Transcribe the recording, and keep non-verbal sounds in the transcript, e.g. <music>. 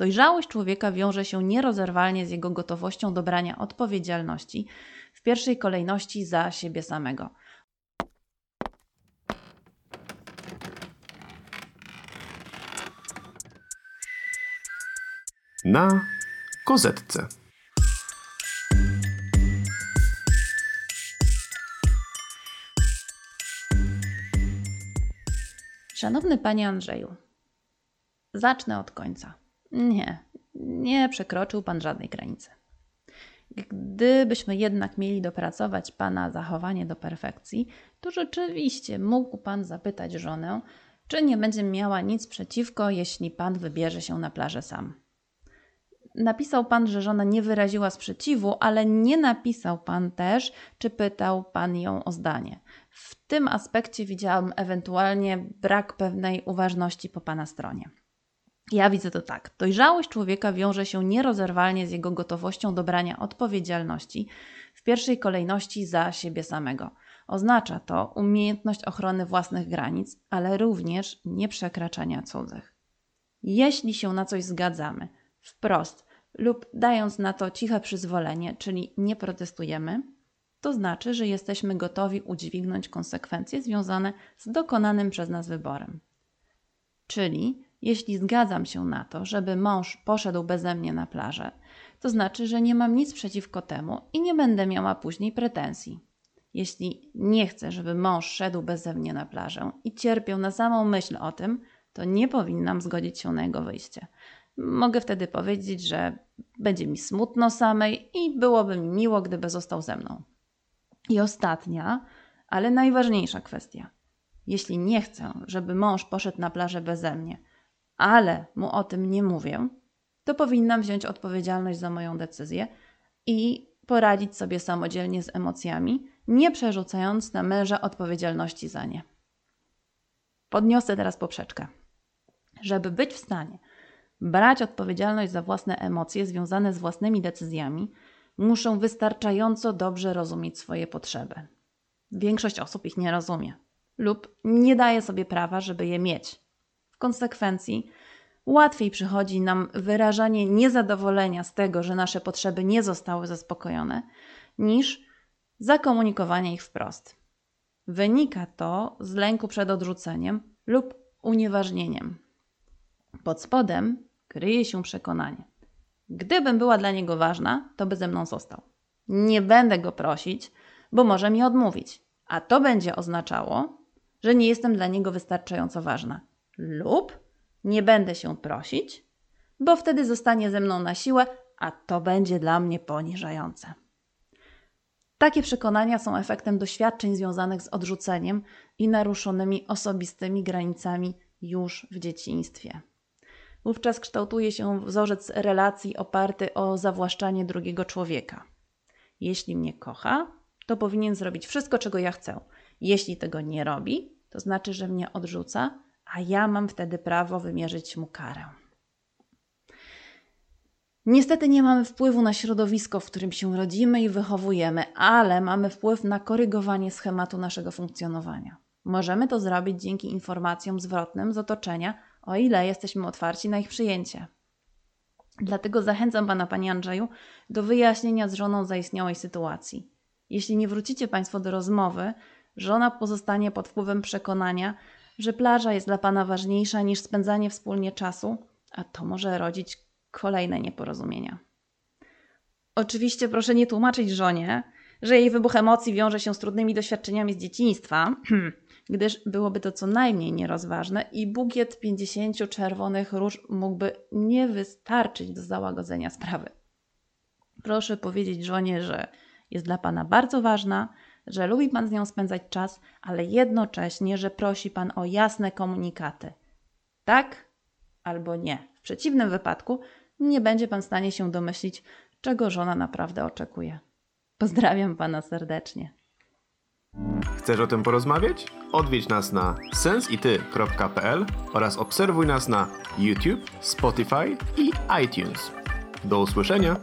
Dojrzałość człowieka wiąże się nierozerwalnie z jego gotowością do brania odpowiedzialności, w pierwszej kolejności za siebie samego. Na kozetce. Szanowny panie Andrzeju, zacznę od końca. Nie, nie przekroczył pan żadnej granicy. Gdybyśmy jednak mieli dopracować pana zachowanie do perfekcji, to rzeczywiście mógł pan zapytać żonę, czy nie będzie miała nic przeciwko, jeśli pan wybierze się na plażę sam. Napisał pan, że żona nie wyraziła sprzeciwu, ale nie napisał pan też, czy pytał pan ją o zdanie. W tym aspekcie widziałam ewentualnie brak pewnej uważności po pana stronie. Ja widzę to tak. Dojrzałość człowieka wiąże się nierozerwalnie z jego gotowością do brania odpowiedzialności, w pierwszej kolejności za siebie samego. Oznacza to umiejętność ochrony własnych granic, ale również nieprzekraczania cudzych. Jeśli się na coś zgadzamy, wprost lub dając na to ciche przyzwolenie, czyli nie protestujemy, to znaczy, że jesteśmy gotowi udźwignąć konsekwencje związane z dokonanym przez nas wyborem. Czyli, jeśli zgadzam się na to, żeby mąż poszedł beze mnie na plażę, to znaczy, że nie mam nic przeciwko temu i nie będę miała później pretensji. Jeśli nie chcę, żeby mąż szedł beze mnie na plażę i cierpiał na samą myśl o tym, to nie powinnam zgodzić się na jego wyjście. Mogę wtedy powiedzieć, że będzie mi smutno samej i byłoby mi miło, gdyby został ze mną. I ostatnia, ale najważniejsza kwestia. Jeśli nie chcę, żeby mąż poszedł na plażę beze mnie, ale mu o tym nie mówię, to powinnam wziąć odpowiedzialność za moją decyzję i poradzić sobie samodzielnie z emocjami, nie przerzucając na męża odpowiedzialności za nie. Podniosę teraz poprzeczkę. Żeby być w stanie brać odpowiedzialność za własne emocje związane z własnymi decyzjami, muszą wystarczająco dobrze rozumieć swoje potrzeby. Większość osób ich nie rozumie lub nie daje sobie prawa, żeby je mieć. W konsekwencji łatwiej przychodzi nam wyrażanie niezadowolenia z tego, że nasze potrzeby nie zostały zaspokojone, niż zakomunikowanie ich wprost. Wynika to z lęku przed odrzuceniem lub unieważnieniem. Pod spodem kryje się przekonanie. Gdybym była dla niego ważna, to by ze mną został. Nie będę go prosić, bo może mi odmówić, a to będzie oznaczało, że nie jestem dla niego wystarczająco ważna. Lub nie będę się prosić, bo wtedy zostanie ze mną na siłę, a to będzie dla mnie poniżające. Takie przekonania są efektem doświadczeń związanych z odrzuceniem i naruszonymi osobistymi granicami już w dzieciństwie. Wówczas kształtuje się wzorzec relacji oparty o zawłaszczanie drugiego człowieka. Jeśli mnie kocha, to powinien zrobić wszystko, czego ja chcę. Jeśli tego nie robi, to znaczy, że mnie odrzuca, a ja mam wtedy prawo wymierzyć mu karę. Niestety nie mamy wpływu na środowisko, w którym się rodzimy i wychowujemy, ale mamy wpływ na korygowanie schematu naszego funkcjonowania. Możemy to zrobić dzięki informacjom zwrotnym z otoczenia o ile jesteśmy otwarci na ich przyjęcie. Dlatego zachęcam Pana, Panie Andrzeju, do wyjaśnienia z żoną zaistniałej sytuacji. Jeśli nie wrócicie Państwo do rozmowy, żona pozostanie pod wpływem przekonania, że plaża jest dla Pana ważniejsza niż spędzanie wspólnie czasu, a to może rodzić kolejne nieporozumienia. Oczywiście proszę nie tłumaczyć żonie, że jej wybuch emocji wiąże się z trudnymi doświadczeniami z dzieciństwa, <clears throat> gdyż byłoby to co najmniej nierozważne i bukiet 50 czerwonych róż mógłby nie wystarczyć do załagodzenia sprawy. Proszę powiedzieć żonie, że jest dla pana bardzo ważna, że lubi pan z nią spędzać czas, ale jednocześnie, że prosi pan o jasne komunikaty. Tak albo nie. W przeciwnym wypadku nie będzie pan w stanie się domyślić, czego żona naprawdę oczekuje. Pozdrawiam pana serdecznie. Chcesz o tym porozmawiać? Odwiedź nas na sensity.pl oraz obserwuj nas na YouTube, Spotify i iTunes. Do usłyszenia!